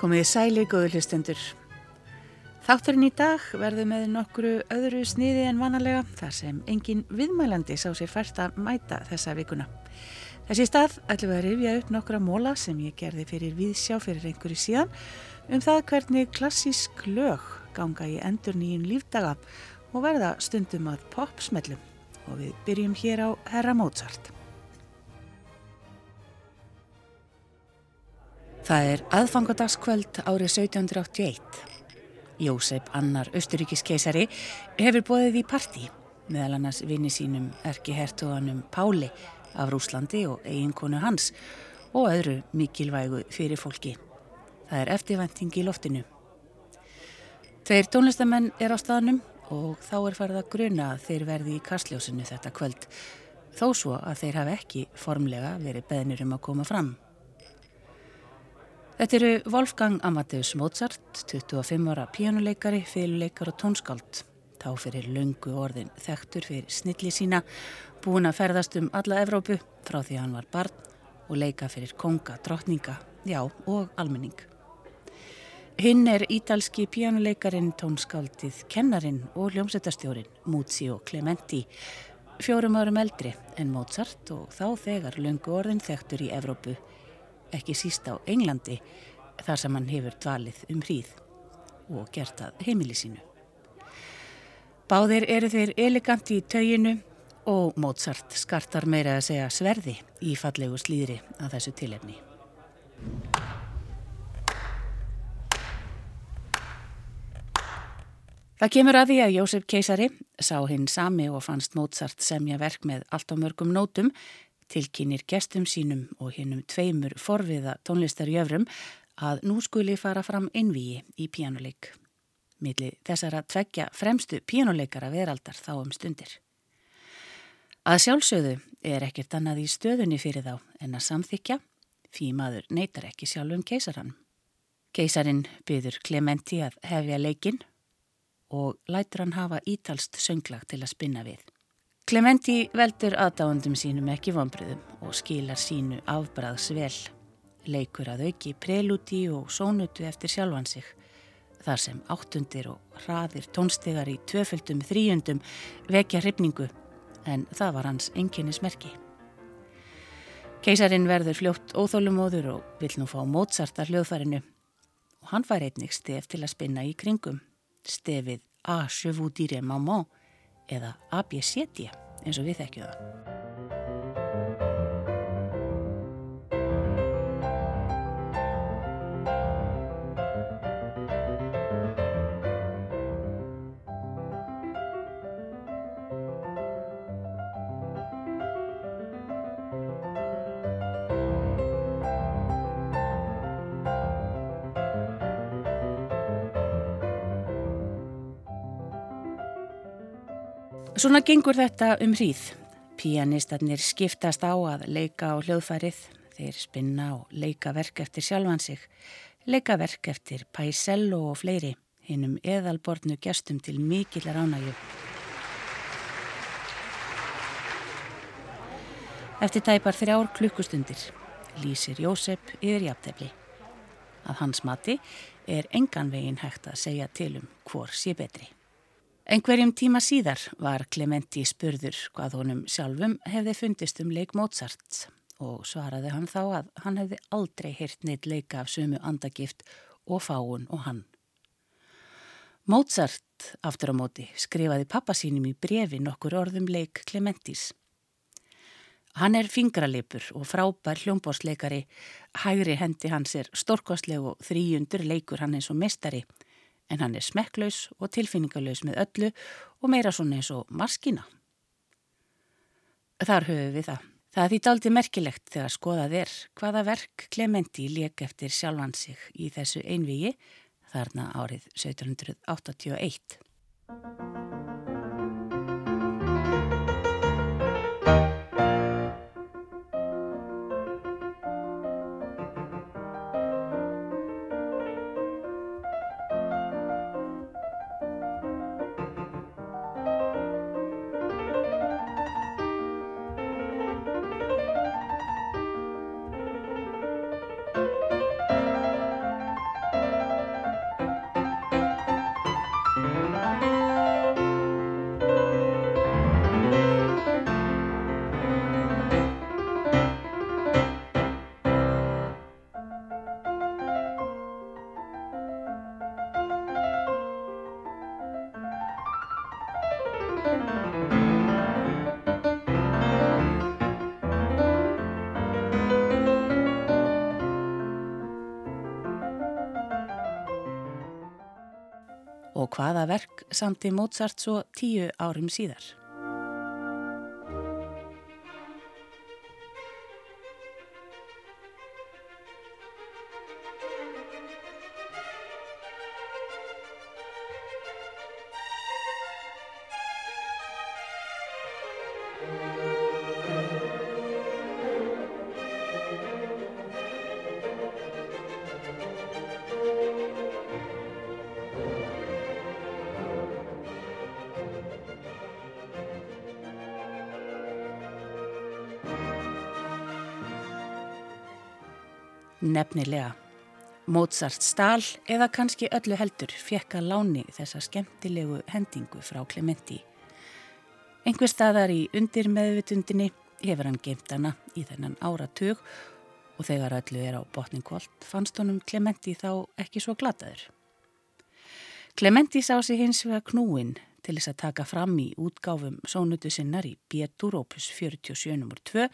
Komiði sæli góðu hlustendur. Þátturinn í dag verður með nokkru öðru sniði en vanalega þar sem engin viðmælandi sá sér fært að mæta þessa vikuna. Þessi stað ætlum við að rifja upp nokkra móla sem ég gerði fyrir viðsjá fyrir einhverju síðan um það hvernig klassísk lög ganga í endur nýjum lífdaga og verða stundum að popsmellum og við byrjum hér á Herra Mozart. Það er aðfangadagskvöld árið 1781. Jósef Annar Östuríkiskeisari hefur bóðið í parti meðal annars vinni sínum erki hertuganum Páli af Rúslandi og eiginkonu hans og öðru mikilvægu fyrir fólki. Það er eftirvænting í loftinu. Tveir tónlistamenn er á staðnum og þá er farið að gruna að þeir verði í kastljósinu þetta kvöld þó svo að þeir hafa ekki formlega verið beðnir um að koma fram. Þetta eru Wolfgang Amadeus Mozart, 25 ára píjónuleikari, fyrirleikar og tónskáld. Þá fyrir lungu orðin þektur fyrir snilli sína, búin að ferðast um alla Evrópu frá því að hann var barn og leika fyrir konga, drottninga, já og almenning. Hinn er ítalski píjónuleikarin, tónskáldið, kennarin og hljómsættastjórin Muzio Clementi, fjórum árum eldri en Mozart og þá þegar lungu orðin þektur í Evrópu ekki síst á Englandi þar sem hann hefur dvalið um hríð og gert að heimili sínu. Báðir eru þeir eleganti í tauginu og Mozart skartar meira að segja sverði í fallegu slíðri að þessu tilefni. Það kemur að því að Jósef Keisari sá hinn sami og fannst Mozart semja verk með allt á mörgum nótum tilkynir gestum sínum og hinnum tveimur forviða tónlistarjöfrum að nú skuli fara fram einvíi í pjánuleik. Milli þessara tveggja fremstu pjánuleikara veraldar þá um stundir. Að sjálfsögðu er ekkert annað í stöðunni fyrir þá en að samþykja, því maður neytar ekki sjálfum keisarann. Keisarin byður Clementi að hefja leikin og lætur hann hafa ítalst sönglag til að spinna við. Clementi veldur aðdáðundum sínum ekki vonbröðum og skilar sínu afbræðs vel. Leikur að auki preluti og sónutu eftir sjálfan sig. Þar sem áttundir og hraðir tónstegar í tvöföldum þrýjundum vekja hrifningu en það var hans enginnismerki. Keisarin verður fljótt óþólumóður og vil nú fá mótsartar hljóðfærinu og hann fær einnig stef til að spinna í kringum. Stefið A. Chevaux Maman eða ABCD eins og við þekkjum það. Svona gengur þetta um hríð. Pianistarnir skiptast á að leika á hljóðfærið, þeir spinna og leika verk eftir sjálfan sig, leika verk eftir Paisello og fleiri, hinnum eðalborðnu gestum til mikillar ánægju. Eftir tæpar þrjár klukkustundir lýsir Jósef yfir jafntefni. Að hans mati er engan veginn hægt að segja til um hvor sé betri. Engverjum tíma síðar var Clementi spurður hvað honum sjálfum hefði fundist um leik Mozart og svaraði hann þá að hann hefði aldrei heyrt neitt leika af sömu andagift og fáun og hann. Mozart, aftur á móti, skrifaði pappa sínum í brefi nokkur orðum leik Clementis. Hann er fingralipur og frábær hljómbórsleikari, hægri hendi hans er storkosleg og þrýjundur leikur hann eins og mestari en hann er smekklaus og tilfinningalös með öllu og meira svona eins og maskina. Þar höfum við það. Það er því daldi merkilegt þegar skoðað er hvaða verk Clementi leik eftir sjálfan sig í þessu einvigi þarna árið 1781. og hvaða verk samti Mozart svo tíu árum síðar. Nefnilega. Mozart stál eða kannski öllu heldur fekk að láni þessa skemmtilegu hendingu frá Clementi. Engur staðar í undir meðvitundinni hefur hann geimt hana í þennan áratug og þegar öllu er á botningvolt fannst honum Clementi þá ekki svo glataður. Clementi sá sig hins vega knúin til þess að taka fram í útgáfum sónutu sinnar í Bietur opus 47 nr. 2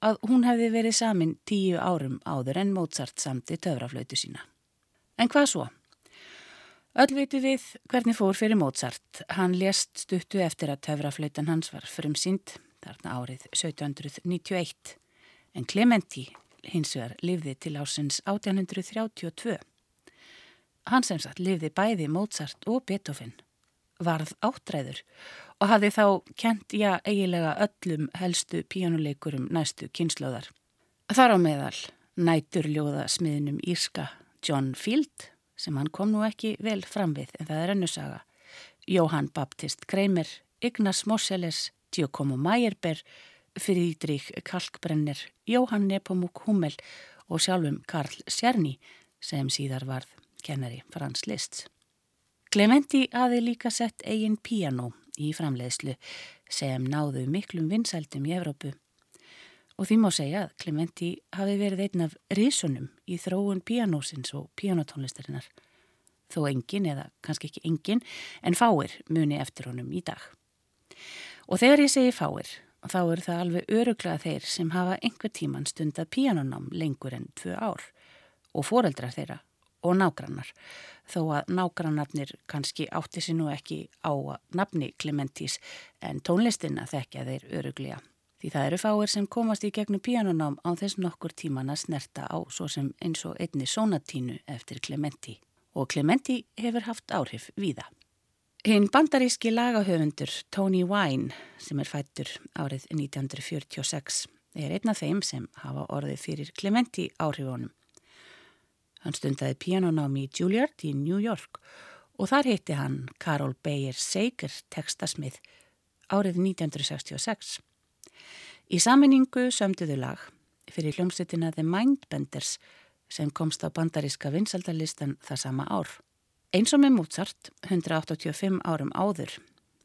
að hún hefði verið samin tíu árum áður en Mozart samti töfraflautu sína. En hvað svo? Öll veitu við hvernig fór fyrir Mozart. Hann lést stuttu eftir að töfraflautan hans var frumsýnd, þarna árið 1791. En Clementi hins vegar livði til ásins 1832. Hann sem sagt livði bæði Mozart og Beethoven, varð áttræður og hafði þá kent já eigilega öllum helstu píjónuleikurum næstu kynslaðar. Þar á meðal næturljóða smiðnum Írska John Field sem hann kom nú ekki vel fram við en það er önnusaga. Jóhann Baptist Kreimer, Ignaz Moscheles, Giacomo Meyerbeer, Friedrich Kalkbrenner, Jóhann Nepomuk Hummel og sjálfum Karl Sjerni sem síðar varð kennari Frans Liszt. Clementi aði líka sett eigin piano í framleiðslu sem náðu miklum vinsældum í Evrópu. Og því má segja að Clementi hafi verið einn af risunum í þróun pianósins og pianotónlistarinnar. Þó engin eða kannski ekki engin en fáir muni eftir honum í dag. Og þegar ég segi fáir, þá eru það alveg öruglega þeir sem hafa einhver tíman stundað pianonám lengur en tvö ár og foreldrar þeirra og nágrannar þó að nágrannarnir kannski átti sér nú ekki á nafni Clementis en tónlistina þekkja þeir öruglega. Því það eru fáir sem komast í gegnum píanonám á þess nokkur tíman að snerta á svo sem eins og einni sonatínu eftir Clementi og Clementi hefur haft áhrif víða. Hinn bandaríski lagahöfundur Tony Wine sem er fættur árið 1946 er einn af þeim sem hafa orðið fyrir Clementi áhrifunum Hann stundaði pianonámi í Juilliard í New York og þar hitti hann Karol Beyer Sager tekstasmið árið 1966. Í saminningu sömduðu lag fyrir hljómsveitina The Mindbenders sem komst á bandaríska vinsaldalistan það sama ár. Eins og með Mozart, 185 árum áður,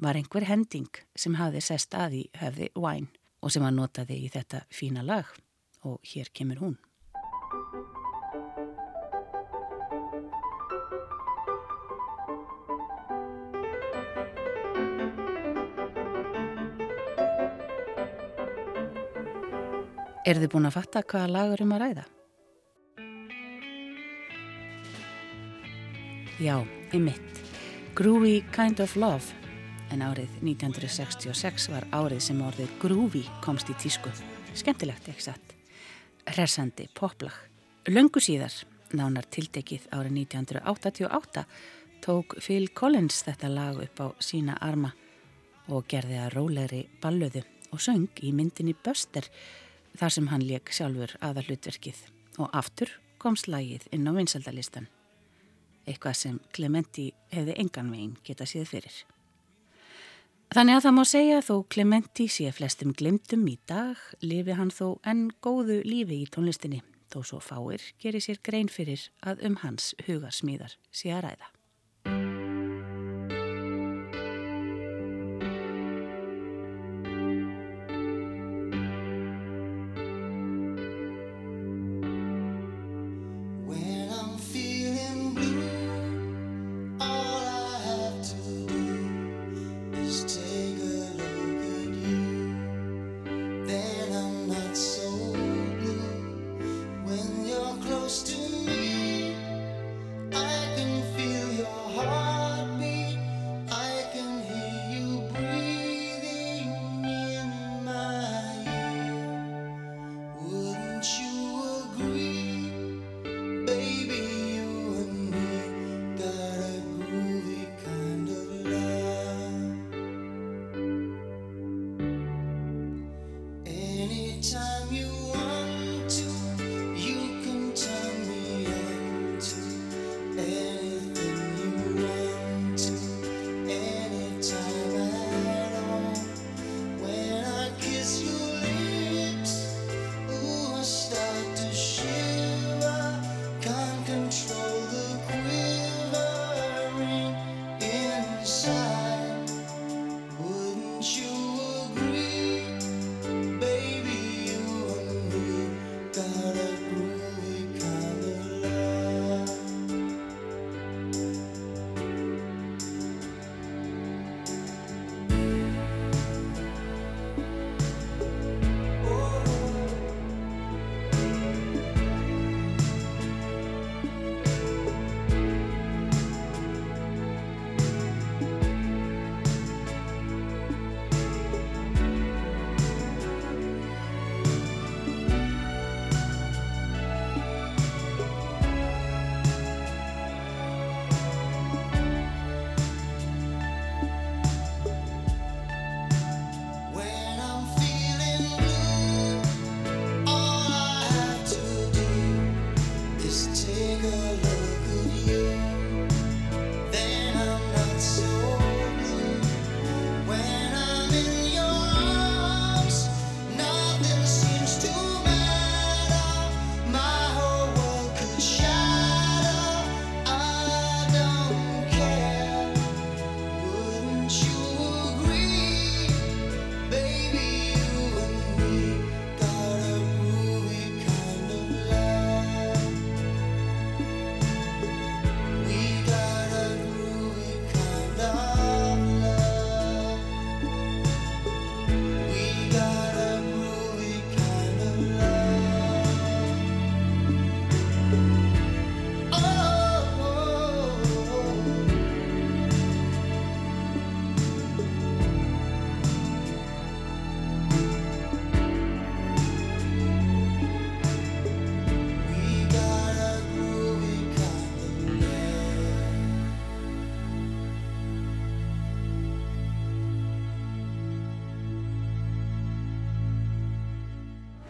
var einhver hending sem hafði sest að í höfði Wine og sem hann notaði í þetta fína lag og hér kemur hún. Er þið búin að fatta hvaða lagur um að ræða? Já, ymitt. Groovy Kind of Love. En árið 1966 var árið sem orðið groovy komst í tísku. Skemmtilegt, ekki satt. Resandi poplag. Löngu síðar, nánar tildekið árið 1988, tók Phil Collins þetta lag upp á sína arma og gerði að rólegri balluðu og söng í myndinni Buster þar sem hann leik sjálfur aða hlutverkið og aftur kom slagið inn á vinsaldalistan. Eitthvað sem Clementi hefði engan veginn geta síð fyrir. Þannig að það má segja þó Clementi sé flestum glimtum í dag, lifi hann þó enn góðu lífi í tónlistinni, þó svo fáir gerir sér grein fyrir að um hans hugarsmíðar sé að ræða.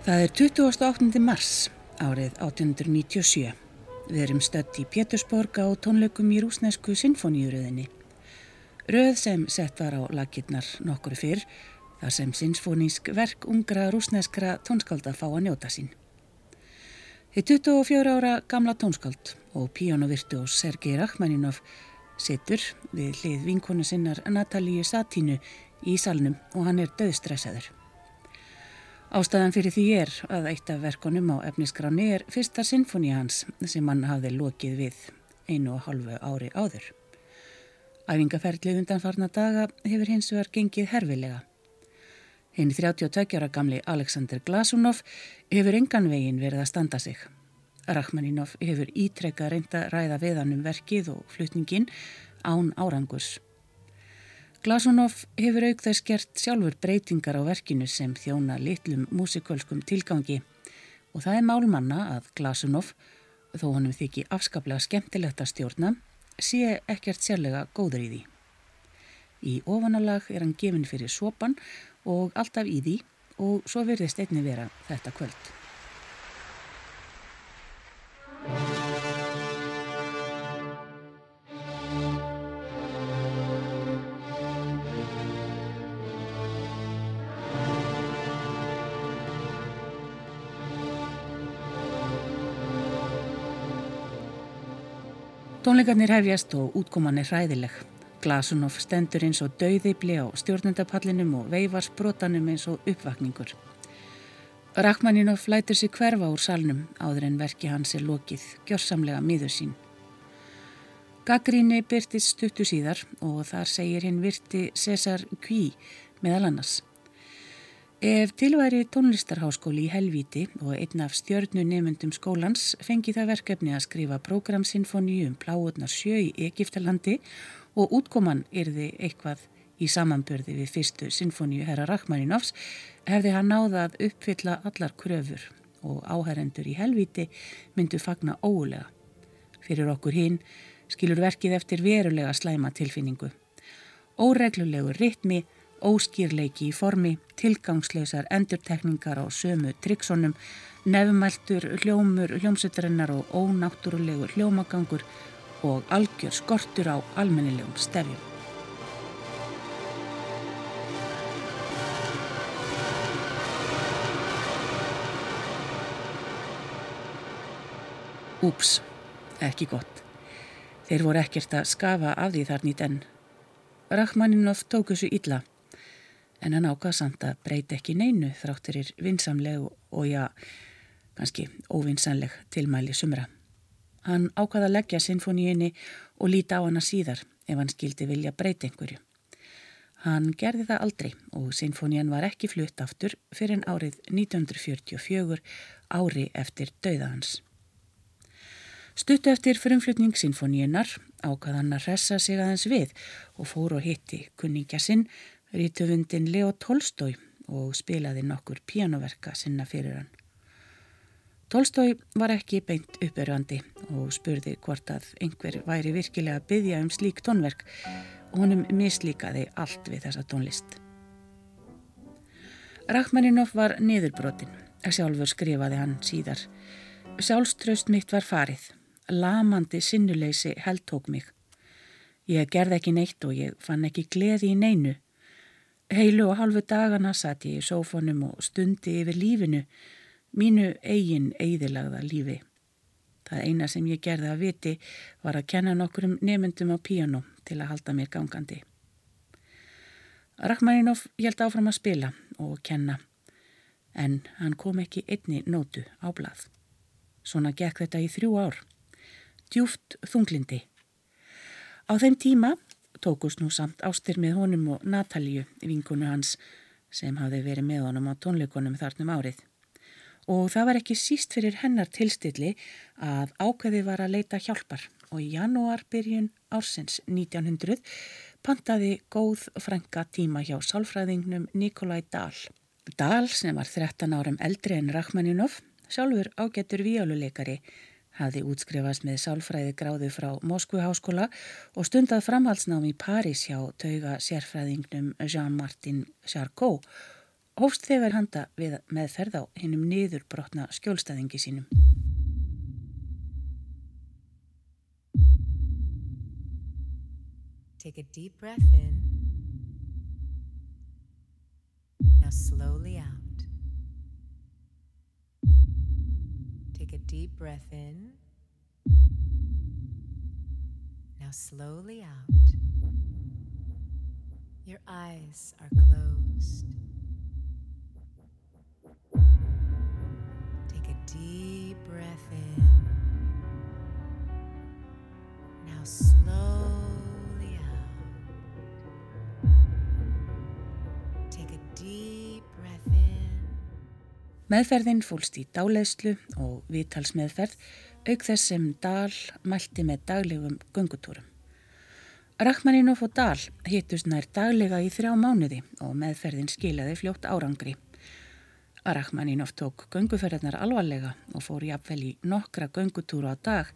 Það er 28. mars árið 1897. Við erum stött í Pétursborg á tónleikum í rúsnesku sinfoníuröðinni. Röð sem sett var á lakirnar nokkuru fyrr þar sem sinfonísk verk ungra rúsneskra tónskálda fá að njóta sín. Þið 24 ára gamla tónskáld og píjónuvirtu og Sergei Rachmaninov sittur við hlið vinkonu sinnar Natalíu Satínu í salnum og hann er döðstressaður. Ástæðan fyrir því er að eitt af verkonum á efniskráni er fyrsta sinfoni hans sem hann hafði lokið við einu og halvu ári áður. Æfingaferðlið undan farna daga hefur hins vegar gengið herfilega. Hinn 32 ára gamli Alexander Glasunov hefur engan vegin verið að standa sig. Rachmaninov hefur ítrekka reynda ræða viðan um verkið og flutningin án árangurs. Glasunov hefur auk þess gert sjálfur breytingar á verkinu sem þjóna litlum músikölskum tilgangi og það er málmanna að Glasunov, þó honum þykji afskaplega skemmtilegt að stjórna, sé ekkert sérlega góður í því. Í ofanalag er hann gefin fyrir sopan og alltaf í því og svo verðist einni vera þetta kvöld. Tónleikarnir hefjast og útkoman er hræðileg. Glasunoff stendur eins og dauðibli á stjórnundapallinum og veifar sprótanum eins og uppvakningur. Rachmaninoff lætur sig hverfa úr salnum áður en verki hans er lokið, gjörsamlega miður sín. Gaggríni byrtist stuttu síðar og þar segir hinn virti Cesar Kví meðal annars. Ef tilværi tónlistarháskóli í helvíti og einn af stjörnunemundum skólans fengi það verkefni að skrifa prógramsinfoníu um pláutnar sjö í Egiptalandi og útkoman yrði eitthvað í samanbörði við fyrstu sinfoníu herra Rachmaninovs hefði hann náða að uppfylla allar kröfur og áherendur í helvíti myndu fagna ólega. Fyrir okkur hinn skilur verkið eftir verulega slæma tilfinningu. Óreglulegur ritmi óskýrleiki í formi, tilgangsleisar endurtekningar á sömu tryggsonum, nefnmæltur, hljómur, hljómsveitarinnar og ónáttúrulegur hljómagangur og algjör skortur á almennilegum stefjum. Úps, ekki gott. Þeir voru ekkert að skafa af því þarna í den. Rachmaninov tók þessu illa en hann ákvað samt að breyti ekki neinu þrátturir vinsamleg og já, kannski óvinsanleg tilmæli sumra. Hann ákvað að leggja sinfoníinni og líta á hana síðar ef hann skildi vilja breyti einhverju. Hann gerði það aldrei og sinfonían var ekki flutt aftur fyrir en árið 1944 ári eftir dauða hans. Stuttu eftir frumflutning sinfoníunar ákvað hann að ressa sig aðeins við og fór og hitti kunningja sinn rítöfundin Leo Tolstói og spilaði nokkur pianoverka sinna fyrir hann. Tolstói var ekki beint uppverðandi og spurði hvort að einhver væri virkilega að byggja um slík tónverk og honum mislíkaði allt við þessa tónlist. Rachmaninov var niðurbrotin, sjálfur skrifaði hann síðar. Sjálfströst mitt var farið, lamandi sinnuleysi held tók mig. Ég gerði ekki neitt og ég fann ekki gleði í neinu Heilu og halvu dagana satt ég í sófanum og stundi yfir lífinu, mínu eigin eigðilagða lífi. Það eina sem ég gerði að viti var að kenna nokkurum nefndum á píano til að halda mér gangandi. Rachmaninov held áfram að spila og kenna, en hann kom ekki einni nótu á blað. Svona gekk þetta í þrjú ár. Djúft þunglindi. Á þeim tíma tókust nú samt ástir með honum og Natalíu, vinkunu hans, sem hafði verið með honum á tónleikonum þarnum árið. Og það var ekki síst fyrir hennar tilstilli að ákveði var að leita hjálpar og í janúarbyrjun ársins 1900 pantaði góð frænka tíma hjá sálfræðingnum Nikolai Dahl. Dahl sem var 13 árum eldri en Rachmaninov, sjálfur ágetur víáluleikari, hafði útskrifast með sálfræði gráðu frá Moskvuháskóla og stundað framhalsnám í París hjá tauga sérfræðingnum Jean-Martin Charcot hófst þegar handa við meðferð á hinnum niður brotna skjólstæðingi sínum. Take a deep breath in. Now slowly out. A deep breath in. Now slowly out. Your eyes are Meðferðin fólst í dáleðslu og viðtalsmeðferð auk þess sem Dahl mælti með daglegum gungutúrum. Rachmaninoff og Dahl hittust nær daglega í þrjá mánuði og meðferðin skilaði fljótt árangri. Rachmaninoff tók gunguferðarnar alvarlega og fór jafnvel í nokkra gungutúra á dag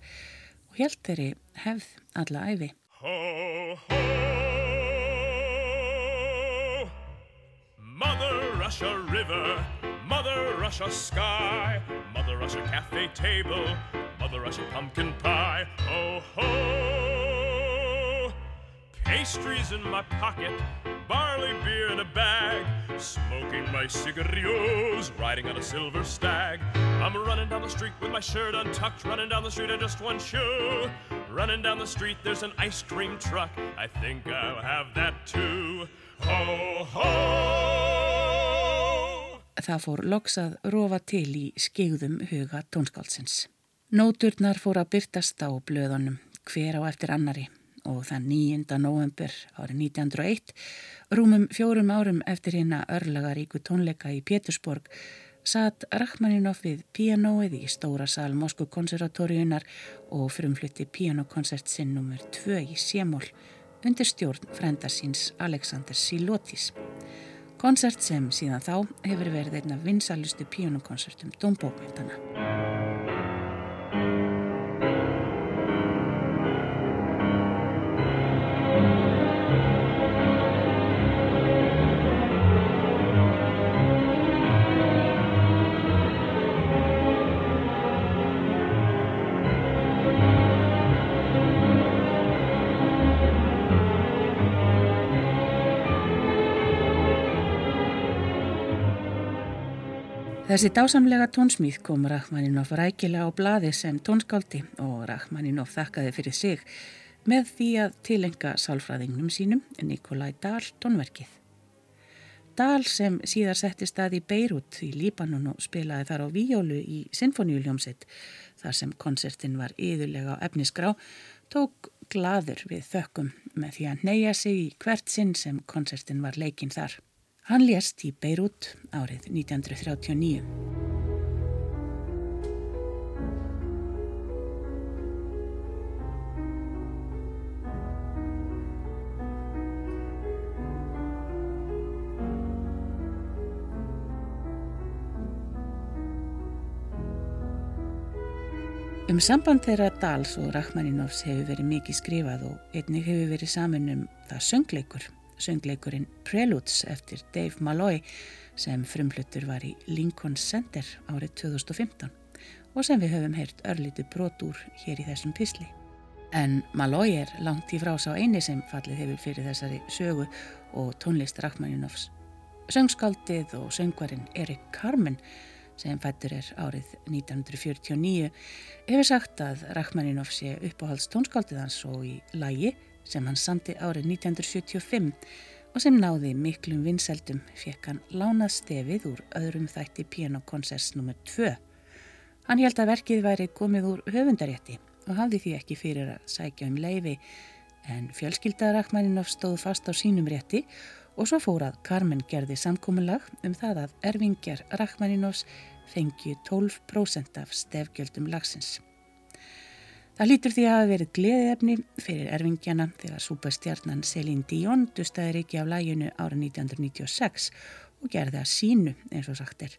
og helt þeirri hefð alla æfi. Ho, ho, Mother Russia River, Mother Russia sky, Mother Russia cafe table, Mother Russia pumpkin pie. Ho, ho, pastries in my pocket, barley beer in a bag, smoking my cigarillos, riding on a silver stag. I'm running down the street with my shirt untucked, running down the street in just one shoe. Running down the street, there's an ice cream truck. I think I'll have that too. Ho, ho! Það fór loks að rofa til í skegðum huga tónskálsins. Nóturnar fór að byrtast á blöðunum hver á eftir annari og þann 9. november árið 1901, rúmum fjórum árum eftir hérna örlagaríku tónleika í Pétursborg, satt Rachmaninoff við pianoið í stóra sal Moskú konservatóriunar og frumflutti pianokonsert sinn nr. 2 í Sémól undir stjórn frendasins Alexander Silotis. Konsert sem síðan þá hefur verið einna vinsalustu pianokonsertum Dómbókmyndana. Þessi dásamlega tónsmýð kom Rachmaninoff rækilega á bladi sem tónskáldi og Rachmaninoff þakkaði fyrir sig með því að tilenga sálfræðingnum sínum Nikolai Dahl tónverkið. Dahl sem síðar setti stað í Beirut í Líbanon og spilaði þar á víjólu í Sinfoníuljómsitt þar sem konsertin var yðurlega á efnisgrá, tók gladur við þökkum með því að neyja sig í hvert sinn sem konsertin var leikinn þar. Hann lést í Beirut árið 1939. Um samband þeirra Dals og Rachmaninoffs hefur verið mikið skrifað og einnig hefur verið saman um það söngleikur söngleikurinn Preludes eftir Dave Malloy sem frumfluttur var í Lincoln Center árið 2015 og sem við höfum heyrt örlítu brot úr hér í þessum písli. En Malloy er langt í frá sá eini sem fallið hefur fyrir þessari sögu og tónlist Rachmaninoffs. Söngskaldið og söngvarinn Erik Carmen sem fættur er árið 1949 hefur sagt að Rachmaninoff sé uppáhalds tónskaldið hans og í lægi sem hann samti árið 1975 og sem náði miklum vinseldum fekk hann lánað stefið úr öðrum þætti pianokonserts nr. 2. Hann held að verkið væri komið úr höfundarétti og hafði því ekki fyrir að sækja um leifi en fjölskyldarakmæninov stóð fast á sínum rétti og svo fór að Carmen gerði samkómulag um það að erfingjar Rachmaninovs fengju 12% af stefgjöldum lagsins. Það lítur því að hafa verið gleðiðefni fyrir erfingjana þegar súpastjarnan Celine Dion dustaði reiki af læginu ára 1996 og gerði að sínu eins og sagt er.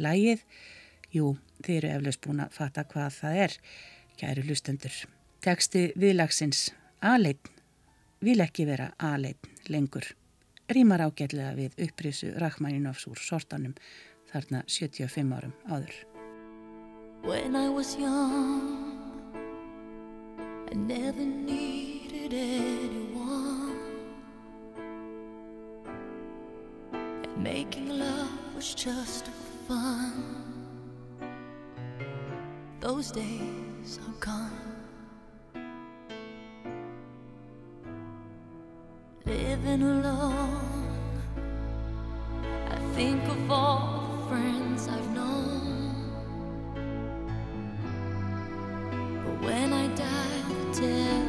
Lægið, jú, þeir eru eflaust búin að fatta hvað það er, kæru lustendur. Teksti viðlagsins, aðleitn, vil ekki vera aðleitn lengur. rýmar ágætlega við upprisu Rachmaninovs úr sortanum þarna 75 árum áður. I never needed anyone And making love was just fun Those days are gone living alone. I think of all the friends I've known. But when I dead.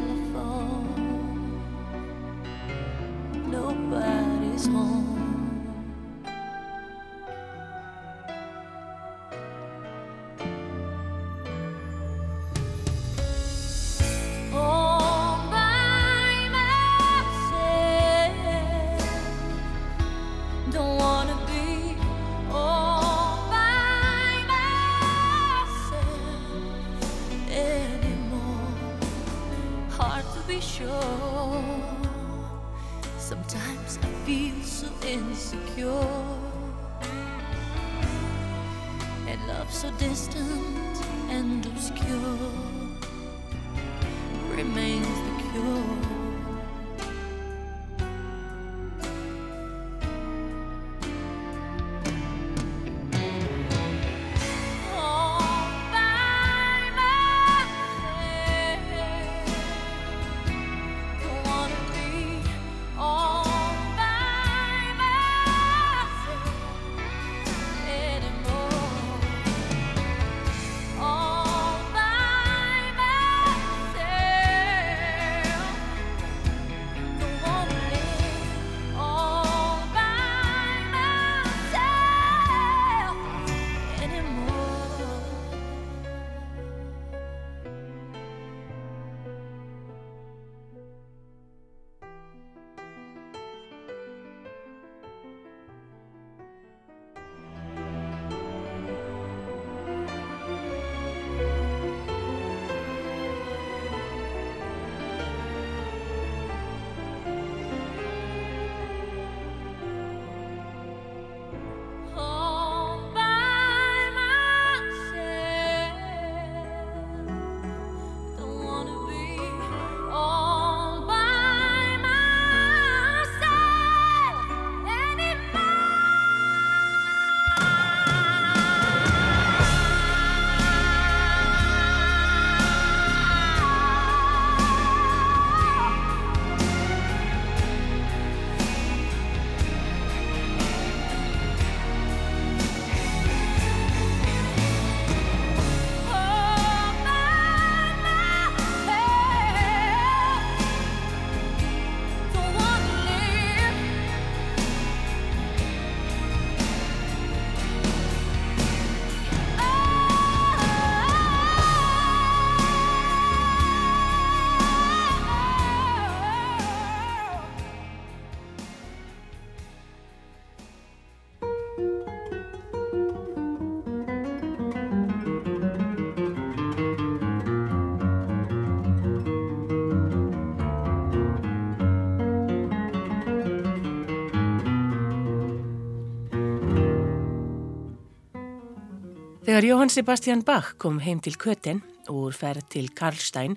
Þegar Jóhann Sebastian Bach kom heim til Köten úr ferð til Karlstein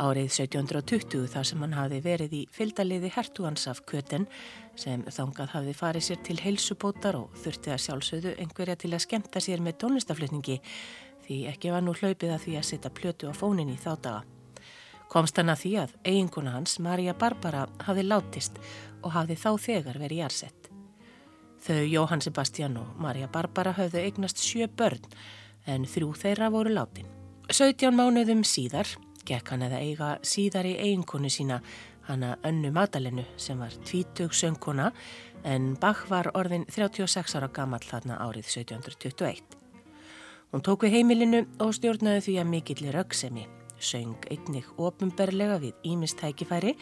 árið 1720 þar sem hann hafði verið í fylgdaliði hertugans af Köten sem þangað hafði farið sér til heilsubótar og þurfti að sjálfsögðu einhverja til að skemta sér með tónlistaflutningi því ekki var nú hlaupið að því að setja plötu á fónin í þá daga. Komst hann að því að eiginkona hans, Maria Barbara, hafði látist og hafði þá þegar verið jársett. Þau Jóhann Sebastian og Maria Barbara höfðu eignast sjö börn en þrjú þeirra voru látin. 17 mánuðum síðar gekk hann eða eiga síðar í eiginkonu sína hana Önnu Madalenu sem var tvítug söngkona en Bach var orðin 36 ára gammal þarna árið 1721. Hún tók við heimilinu og stjórnaði því að mikillir rauksemi, söng einnig ofinberlega við ímist tækifæri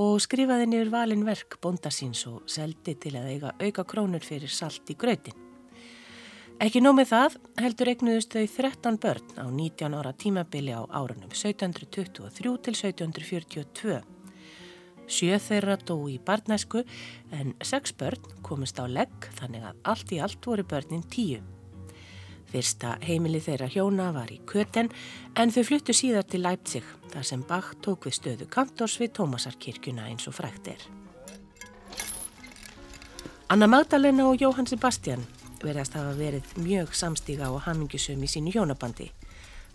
og skrifaði niður valin verk bóndasíns og seldi til að eiga auka krónur fyrir salt í grötin. Ekki nómið það heldur eignuðust þau 13 börn á 19 ára tímabili á árunum 1723 til 1742. Sjö þeirra dó í barnæsku en sex börn komist á legg þannig að allt í allt voru börnin tíu. Fyrsta heimili þeirra hjóna var í Köten en þau fluttu síðar til Leipzig þar sem Bach tók við stöðu kantors við Tómasarkirkjuna eins og frækt er. Anna Magdalena og Jóhann Sebastian verðast hafa verið mjög samstíga og hamingisum í sínu hjónabandi.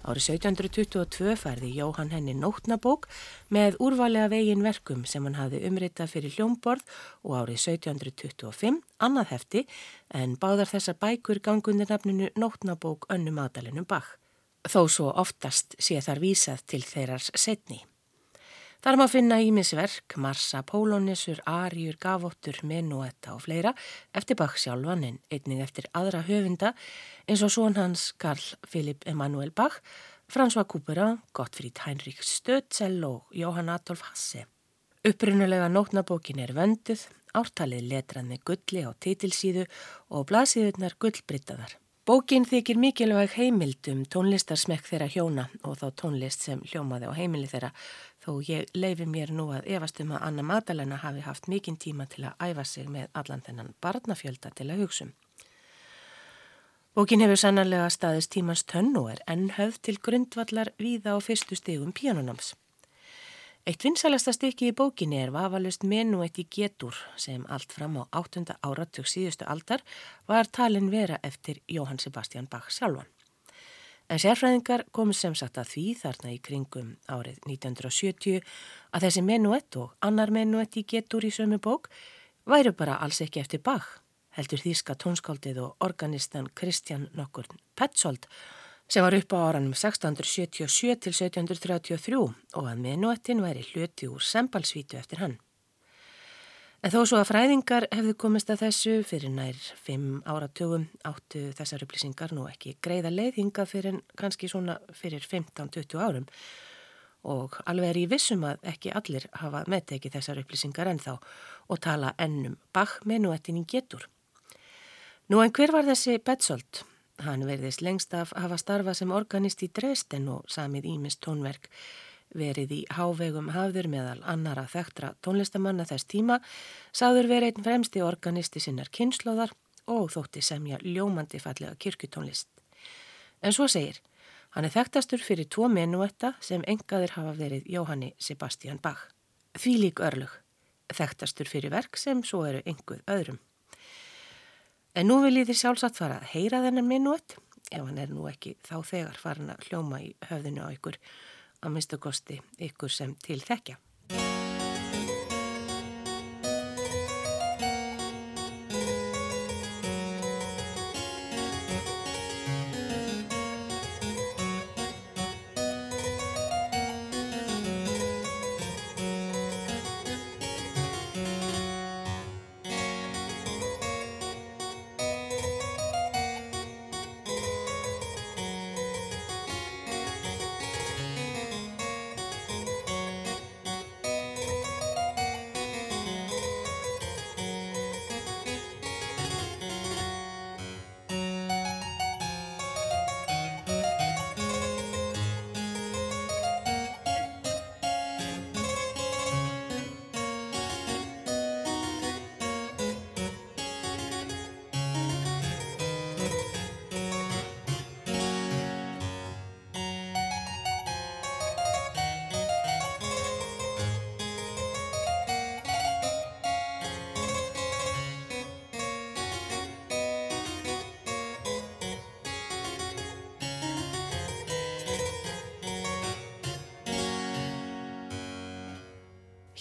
Árið 1722 færði Jóhann henni nótnabók með úrvalega vegin verkum sem hann hafði umritað fyrir hljómborð og árið 1725 annað hefti en báðar þessar bækur gangundir nafninu nótnabók önnum aðdalinum bak. Þó svo oftast sé þar vísað til þeirrars setni. Þar maður finna ímisverk, Marsa, Pólónisur, Arjur, Gavottur, Menuetta og fleira eftir Bach sjálfan en einning eftir aðra höfunda eins og són hans Karl Philipp Emanuel Bach, François Couperin, Gottfried Heinrich Stötzel og Johann Adolf Hasse. Upprunulega nótnabókin er vönduð, ártalið letrað með gulli á titilsíðu og blaðsíðunar gullbrittaðar. Bókin þykir mikilvæg heimild um tónlistarsmekk þeirra hjóna og þá tónlist sem hljómaði á heimili þeirra þó ég leifi mér nú að efast um að Anna Magdalena hafi haft mikinn tíma til að æfa sig með allan þennan barnafjölda til að hugsun. Bókin hefur sannarlega staðist tímans tönn og er enn höfð til grundvallar víða á fyrstu stegum píanunams. Eitt vinsalasta stykki í bókinni er vafalust menuett í getur sem allt fram á 8. áratug síðustu aldar var talin vera eftir Jóhann Sebastian Bach sjálfan. En sérfræðingar komið sem sagt að því þarna í kringum árið 1970 að þessi menuett og annar menuett í getur í sömu bók væru bara alls ekki eftir Bach, heldur þýska tónskáldið og organistan Kristján nokkur Petzold sem var upp á áranum 1677 til 1733 og að menuettin væri hluti úr sembalsvítu eftir hann. En þó svo að fræðingar hefðu komist að þessu fyrir nær fimm áratugum áttu þessar upplýsingar nú ekki greiða leiðhinga fyrir kannski svona fyrir 15-20 árum og alveg er ég vissum að ekki allir hafa meðtekið þessar upplýsingar ennþá og tala ennum bakmenuettin í getur. Nú en hver var þessi Betzold? Hann verðist lengst af hafa starfað sem organist í Dresden og samið Ímis tónverk verið í hávegum hafður meðal annara þekktra tónlistamanna þess tíma, sáður verið einn fremsti organisti sinnar kynnslóðar og þótti semja ljómandi fallega kirkutónlist. En svo segir, hann er þekktastur fyrir tvo menuetta sem engaðir hafa verið Jóhanni Sebastian Bach. Því lík örlug, þekktastur fyrir verk sem svo eru enguð öðrum. En nú vil ég þér sjálfsagt fara að heyra þennan menuett, ef hann er nú ekki þá þegar farin að hljóma í höfðinu á ykkur, að minnstakosti ykkur sem til þekkja.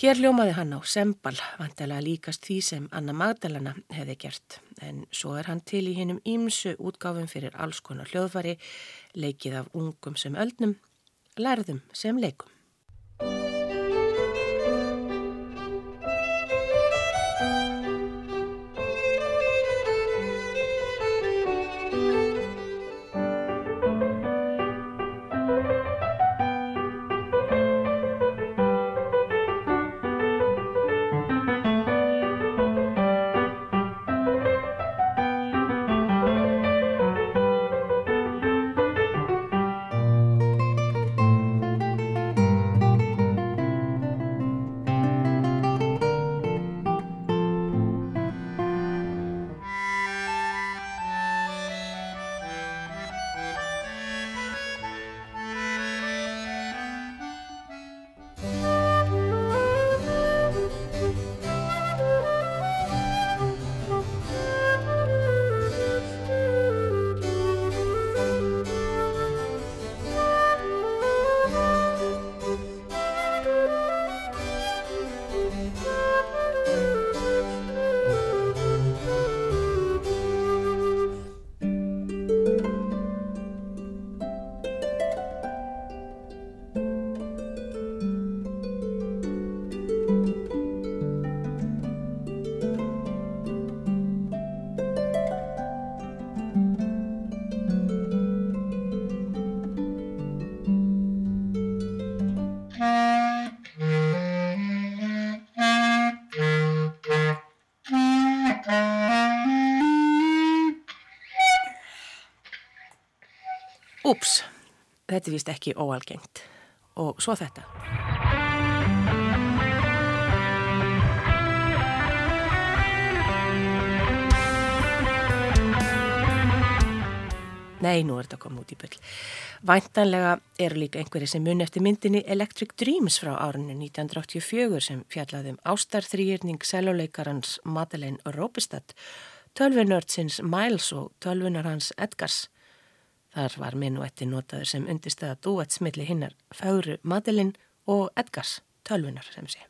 Hér ljómaði hann á sembal, vantilega líkast því sem Anna Magdalena hefði gert, en svo er hann til í hinnum ímsu útgáfum fyrir alls konar hljóðfari, leikið af ungum sem öldnum, lærðum sem leikum. Þetta er vist ekki óalgengt. Og svo þetta. Nei, nú er þetta komið út í byll. Væntanlega eru líka einhverju sem mun eftir myndinni Electric Dreams frá árunni 1984 sem fjallaðum ástarþrýjörning seljuleikarans Madeleine Robistad, tölvunördsins Miles og tölvunar hans Edgars. Þar var minuetti notaður sem undistæða dúetsmilli hinnar Fáru Madeleine og Edgars, tölvunar sem sé.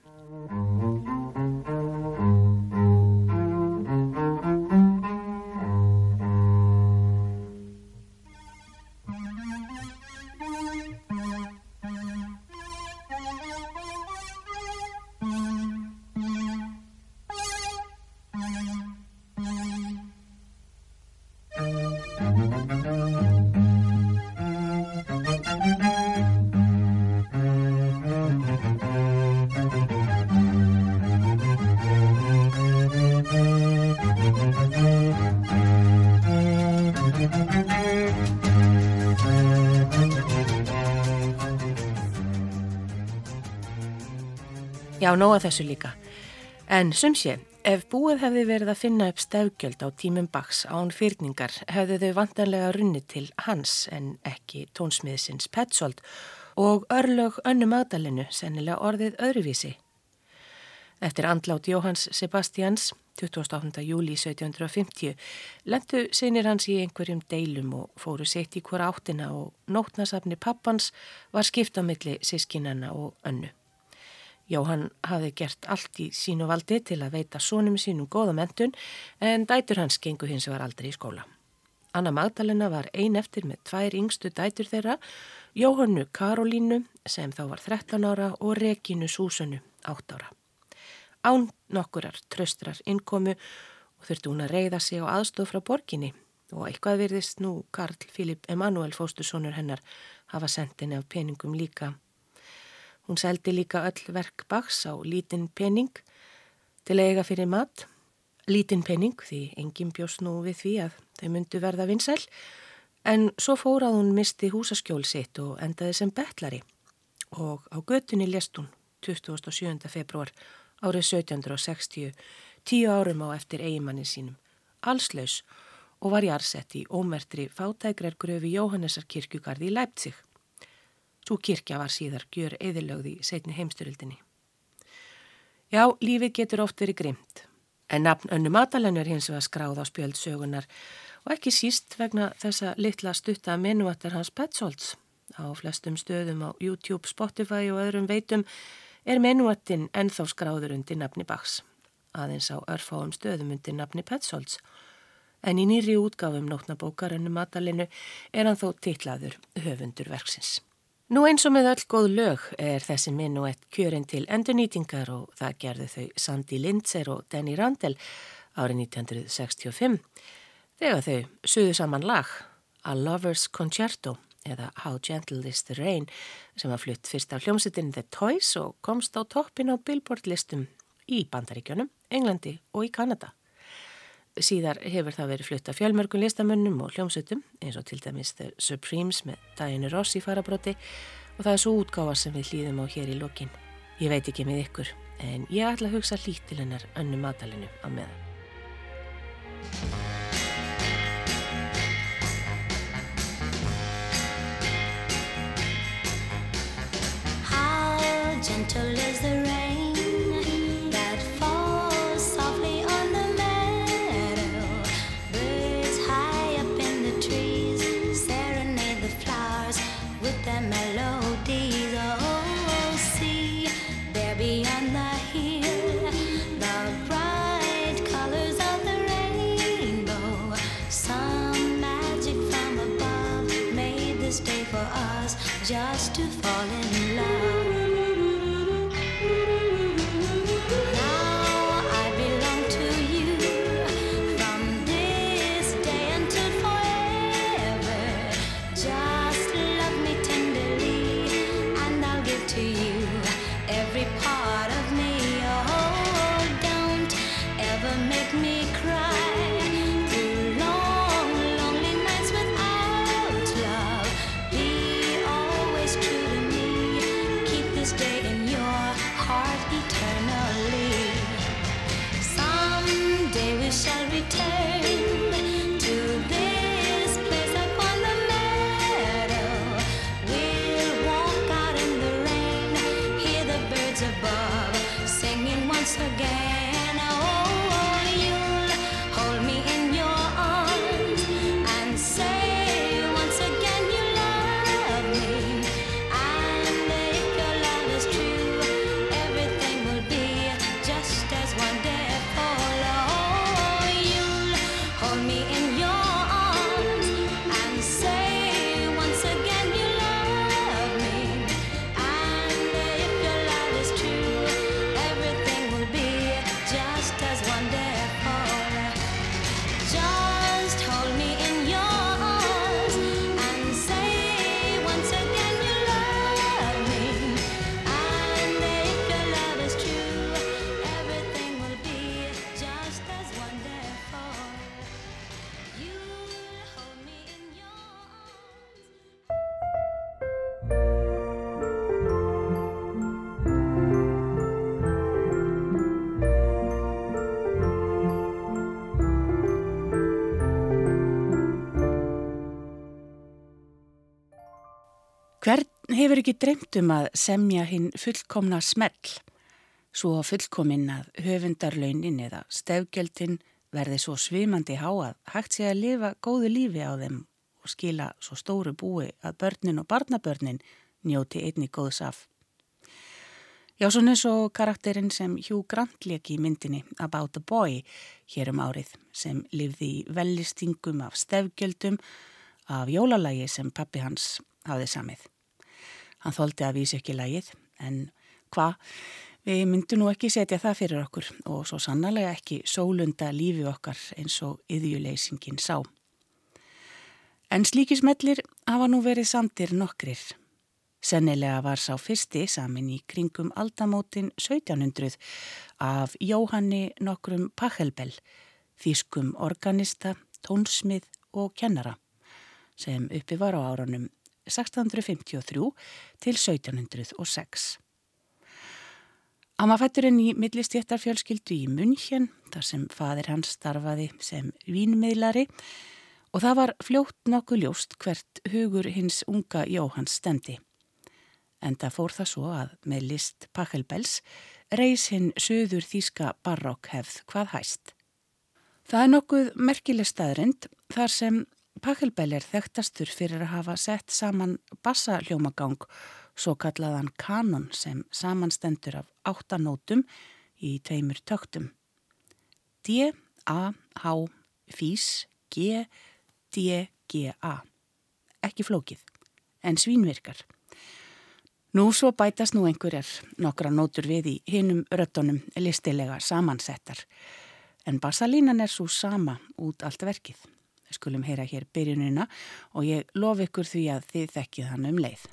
Já, nóga þessu líka. En sumsé, ef búið hefði verið að finna upp stefgjöld á tímum baks án fyrningar hefðu þau vantanlega runni til hans en ekki tónsmiðsins Petzold og örlög önnu magdalinu sennilega orðið öðruvísi. Eftir andlát Jóhans Sebastians, 28. júli 1750, lendu sinir hans í einhverjum deilum og fóru sett í hvora áttina og nótnasafni pappans var skiptamilli sískinana og önnu. Jóhann hafði gert allt í sínu valdi til að veita sónum sínum góða mentun en dætur hans gengu hins var aldrei í skóla. Anna Magdalena var ein eftir með tvær yngstu dætur þeirra, Jóhannu Karolínu sem þá var 13 ára og Regínu Súsunu 8 ára. Án nokkurar tröstrar innkomu og þurfti hún að reyða sig á aðstof frá borginni og eitthvað virðist nú Karl Filip Emanuel fóstursonur hennar hafa sendinni af peningum líka Hún seldi líka öll verk baks á lítinn pening til eiga fyrir mat. Lítinn pening því enginn bjóst nú við því að þau myndu verða vinsæl en svo fór að hún misti húsaskjól sitt og endaði sem betlari og á götunni lest hún 27. februar árið 1760, tíu árum á eftir eigimannin sínum, allslaus og var í ómertri fátækrar gröfi Jóhannesar kirkjugarði í Leipzig. Svo kirkja var síðar gjör eðilögði í setni heimstyrildinni. Já, lífið getur oft verið grimt, en nafn önnu matalennu er hins vegar skráð á spjöld sögunar og ekki síst vegna þessa litla stutta menuatar hans Petsolds. Á flestum stöðum á YouTube, Spotify og öðrum veitum er menuatin ennþá skráður undir nafni Bachs, aðeins á örfáum stöðum undir nafni Petsolds. En í nýri útgáfum nótnabókar önnu matalennu er hann þó titlaður höfundur verksins. Nú eins og með öll góð lög er þessi minuett kjörin til endurnýtingar og það gerðu þau Sandy Lindser og Danny Randall árið 1965 þegar þau suðu saman lag A Lover's Concerto eða How Gentle is the Rain sem var flutt fyrst af hljómsittin The Toys og komst á toppin á Billboard listum í Bandaríkjónum, Englandi og í Kanada. Síðar hefur það verið flutt af fjölmörgum listamönnum og hljómsutum eins og til dæmis The Supremes með Diana Ross í farabróti og það er svo útgáfa sem við hlýðum á hér í lokin. Ég veit ekki með ykkur en ég ætla að hugsa hlýtt til hennar önnu matalinu á meðan. How gentle is the rain hefur ekki dreymt um að semja hinn fullkomna smell, svo fullkomin að höfundarlaunin eða stefgjöldin verði svo svimandi há að hægt sé að lifa góðu lífi á þeim og skila svo stóru búi að börnin og barnabörnin njóti einni góðs af. Já, svona eins og karakterinn sem Hugh Grant leki í myndinni About a Boy hér um árið sem lifði í vellistingum af stefgjöldum af jólalagi sem pappi hans hafði samið. Hann þóldi að vísi ekki lagið en hvað, við myndum nú ekki setja það fyrir okkur og svo sannlega ekki sólunda lífi okkar eins og yðjuleysingin sá. En slíkismellir hafa nú verið samtir nokkrir. Sennilega var sá fyrsti samin í kringum aldamótin 1700 af Jóhanni nokkrum Pachelbel, þýskum organista, tónsmið og kennara sem uppi var á áranum 1653 til 1706. Hann var fætturinn í millistjéttarfjölskyldu í München þar sem fadir hans starfaði sem vínmiðlari og það var fljótt nokkuð ljóst hvert hugur hins unga Jóhanns stendi. Enda fór það svo að með list Pachelbels reys hinn söður þýska barokkhefð hvað hæst. Það er nokkuð merkileg staðrind þar sem Pachelbel er þekktastur fyrir að hafa sett saman bassaljómagang, svo kallaðan kanon sem samanstendur af áttanótum í tveimur töktum. D, A, H, Fís, G, D, G, A. Ekki flókið, en svínvirkar. Nú svo bætast nú einhverjar nokkra nótur við í hinum röttunum listilega samansettar, en bassalínan er svo sama út allt verkið. Skulum heyra hér byrjunina og ég lof ykkur því að þið þekkið hann um leið.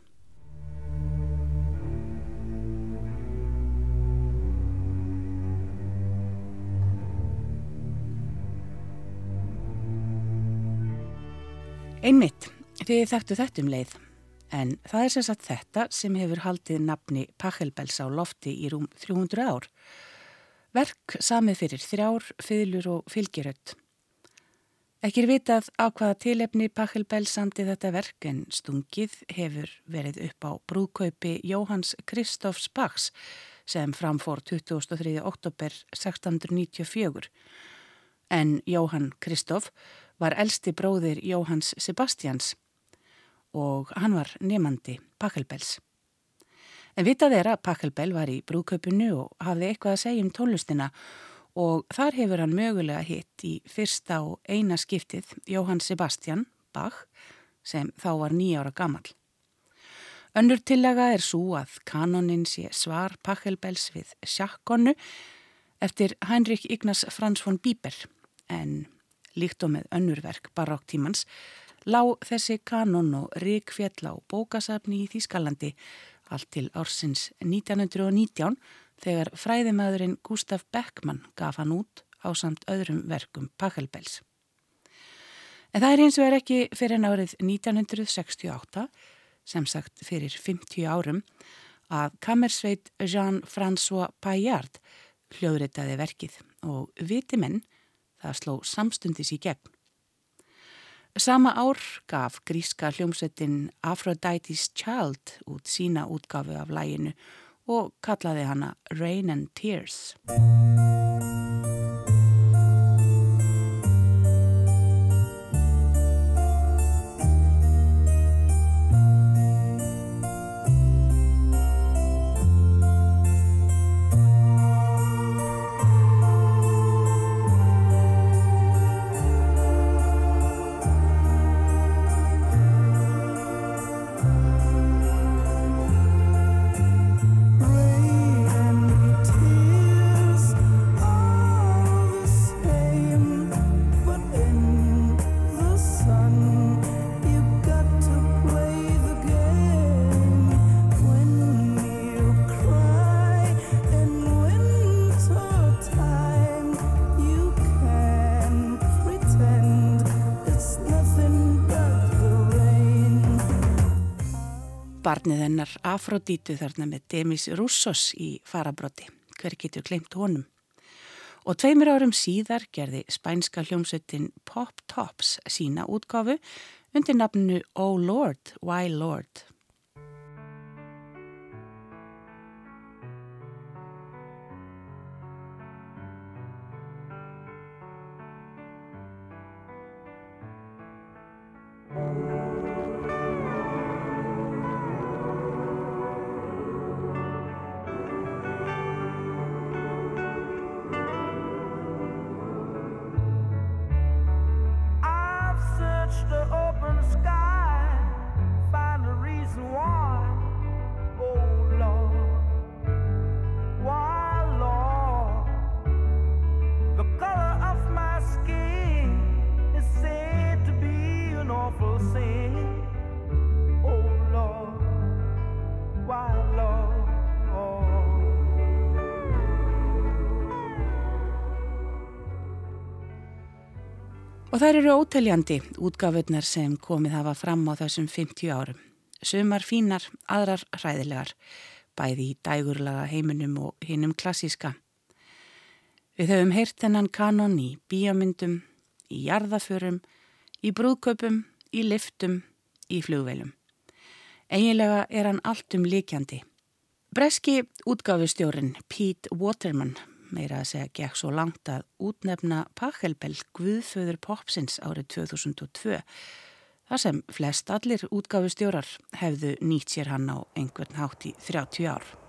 Einmitt, þið þekktu þetta um leið, en það er sem sagt þetta sem hefur haldið nafni Pachelbels á lofti í rúm 300 ár. Verk samið fyrir þrjár, fylur og fylgjurött. Ekki er vitað á hvaða tilefni Pachelbel samti þetta verk en stungið hefur verið upp á brúðkaupi Jóhanns Kristófs Bachs sem framfór 23. oktober 1694. En Jóhann Kristóf var elsti bróðir Jóhanns Sebastians og hann var nefandi Pachelbels. En vitað er að Pachelbel var í brúðkaupinu og hafði eitthvað að segja um tónlustina og þar hefur hann mögulega hitt í fyrsta og eina skiptið Jóhann Sebastian Bach sem þá var nýjára gammal. Önnur tillega er svo að kanonin sé svar Pachelbels við sjakkonu eftir Heinrich Ignaz Franz von Bieber en líkt og með önnurverk baróktímans lág þessi kanon og ríkfjall á bókasafni í Þýskalandi allt til ársins 1919 þegar fræðimæðurinn Gustaf Beckmann gaf hann út á samt öðrum verkum Pachelbels. En það er eins og er ekki fyrir en árið 1968, sem sagt fyrir 50 árum, að kammersveit Jean-François Paillard hljóðritaði verkið og viti menn það sló samstundis í gegn. Sama ár gaf gríska hljómsveitin Aphrodite's Child út sína útgafu af læginu og kallaði hana Rain and Tears. barnið hennar Afrodítu þarna með Demis Roussos í farabróti. Hver getur kleimt honum? Og tveimur árum síðar gerði spænska hljómsveitin Pop Tops sína útgáfu undir nafnu Oh Lord, Why Lord? Música Og þær eru óteljandi útgáfurnar sem komið hafa fram á þessum 50 árum. Sumar fínar, aðrar hræðilegar, bæði í dægurlaga heiminum og hinnum klassíska. Við höfum heyrt þennan kanon í bíamyndum, í jarðaförum, í brúðköpum, í liftum, í flugveilum. Eiginlega er hann allt um líkjandi. Breski útgáfustjórin Pete Waterman meira að segja gekk svo langt að útnefna Pachelbel Guðföður Popsins árið 2002 þar sem flest allir útgáfustjórar hefðu nýtt sér hann á einhvern hátt í 30 ár.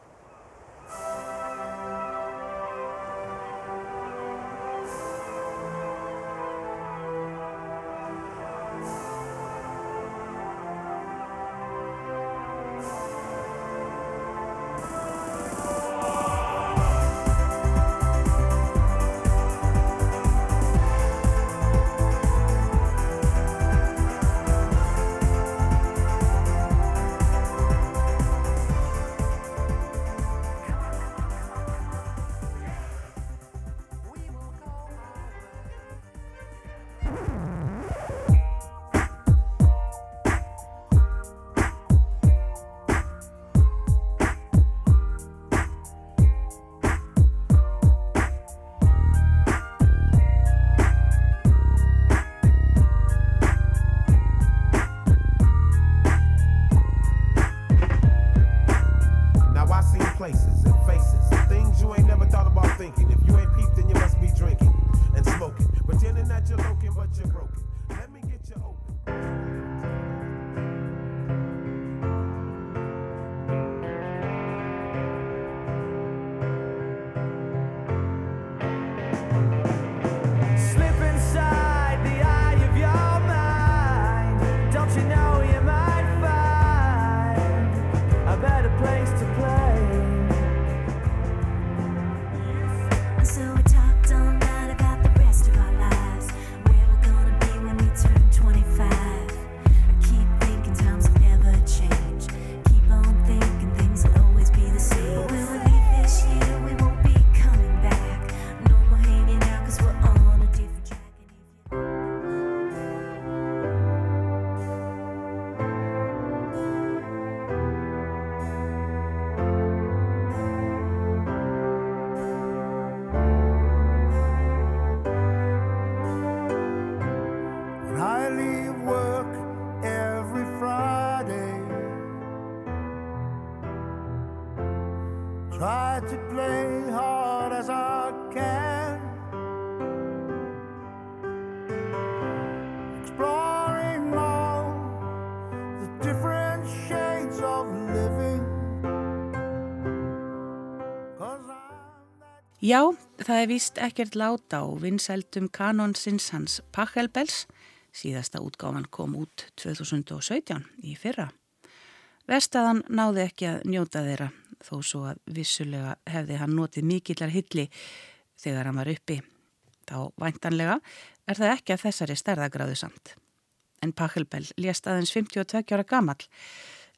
Já, það er víst ekkert láta á vinsældum kanonsins hans Pachelbels. Síðasta útgáfan kom út 2017 í fyrra. Vestaðan náði ekki að njóta þeirra þó svo að vissulega hefði hann notið mikillar hilli þegar hann var uppi. Þá væntanlega er það ekki að þessari stærðagráðu samt. En Pachelbel lést aðeins 52 ára gamall.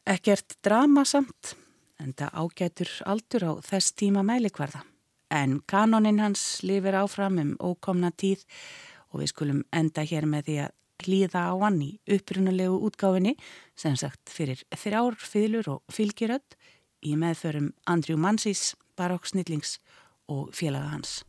Ekkert drama samt, en það ágætur aldur á þess tíma mælikvarða. En kanoninn hans lifir áfram um ókomna tíð og við skulum enda hér með því að hlýða á hann í upprunulegu útgáfinni sem sagt fyrir þrjár fylur og fylgjirödd í meðförum Andrew Mansís, Barokk Snillings og félaga hans.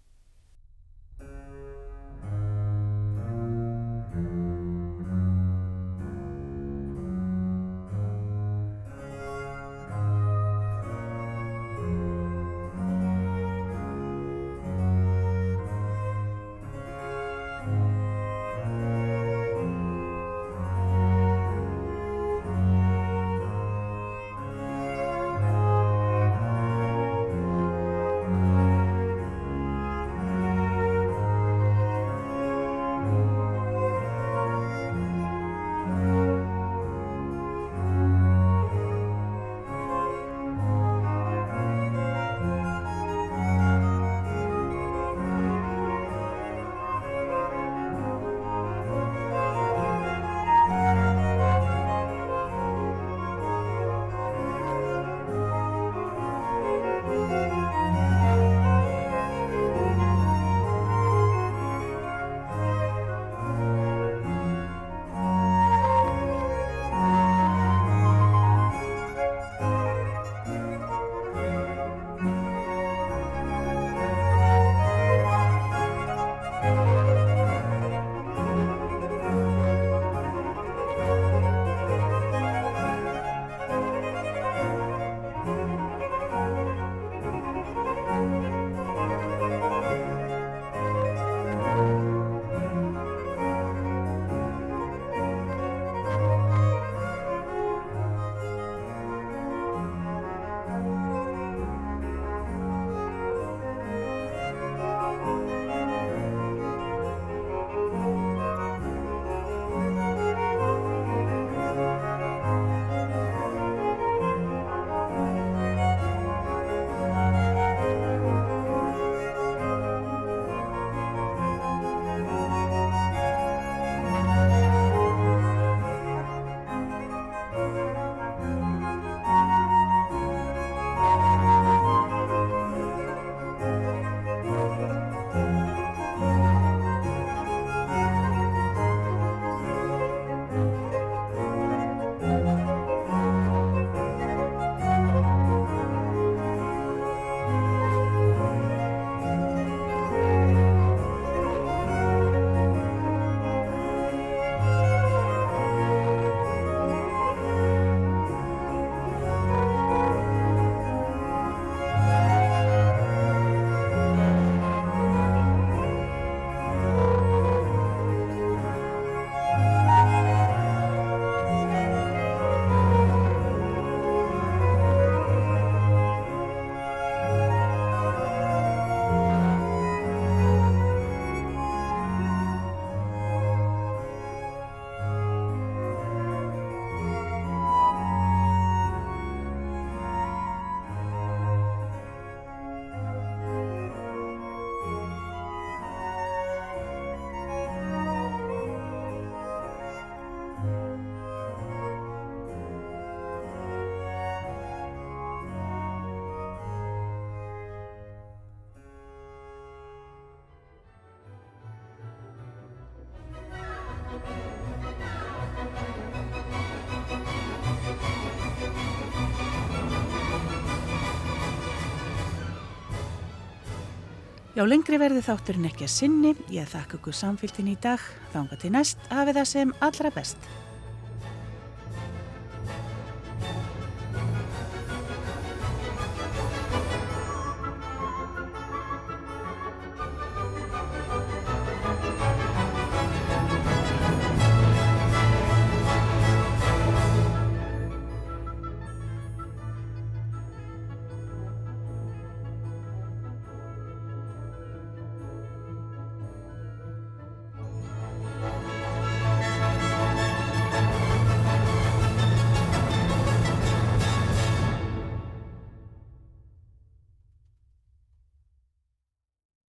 Já, lengri verði þátturinn ekki að sinni. Ég þakka ykkur samfélgin í dag. Þánga til næst. Hafið það sem allra best.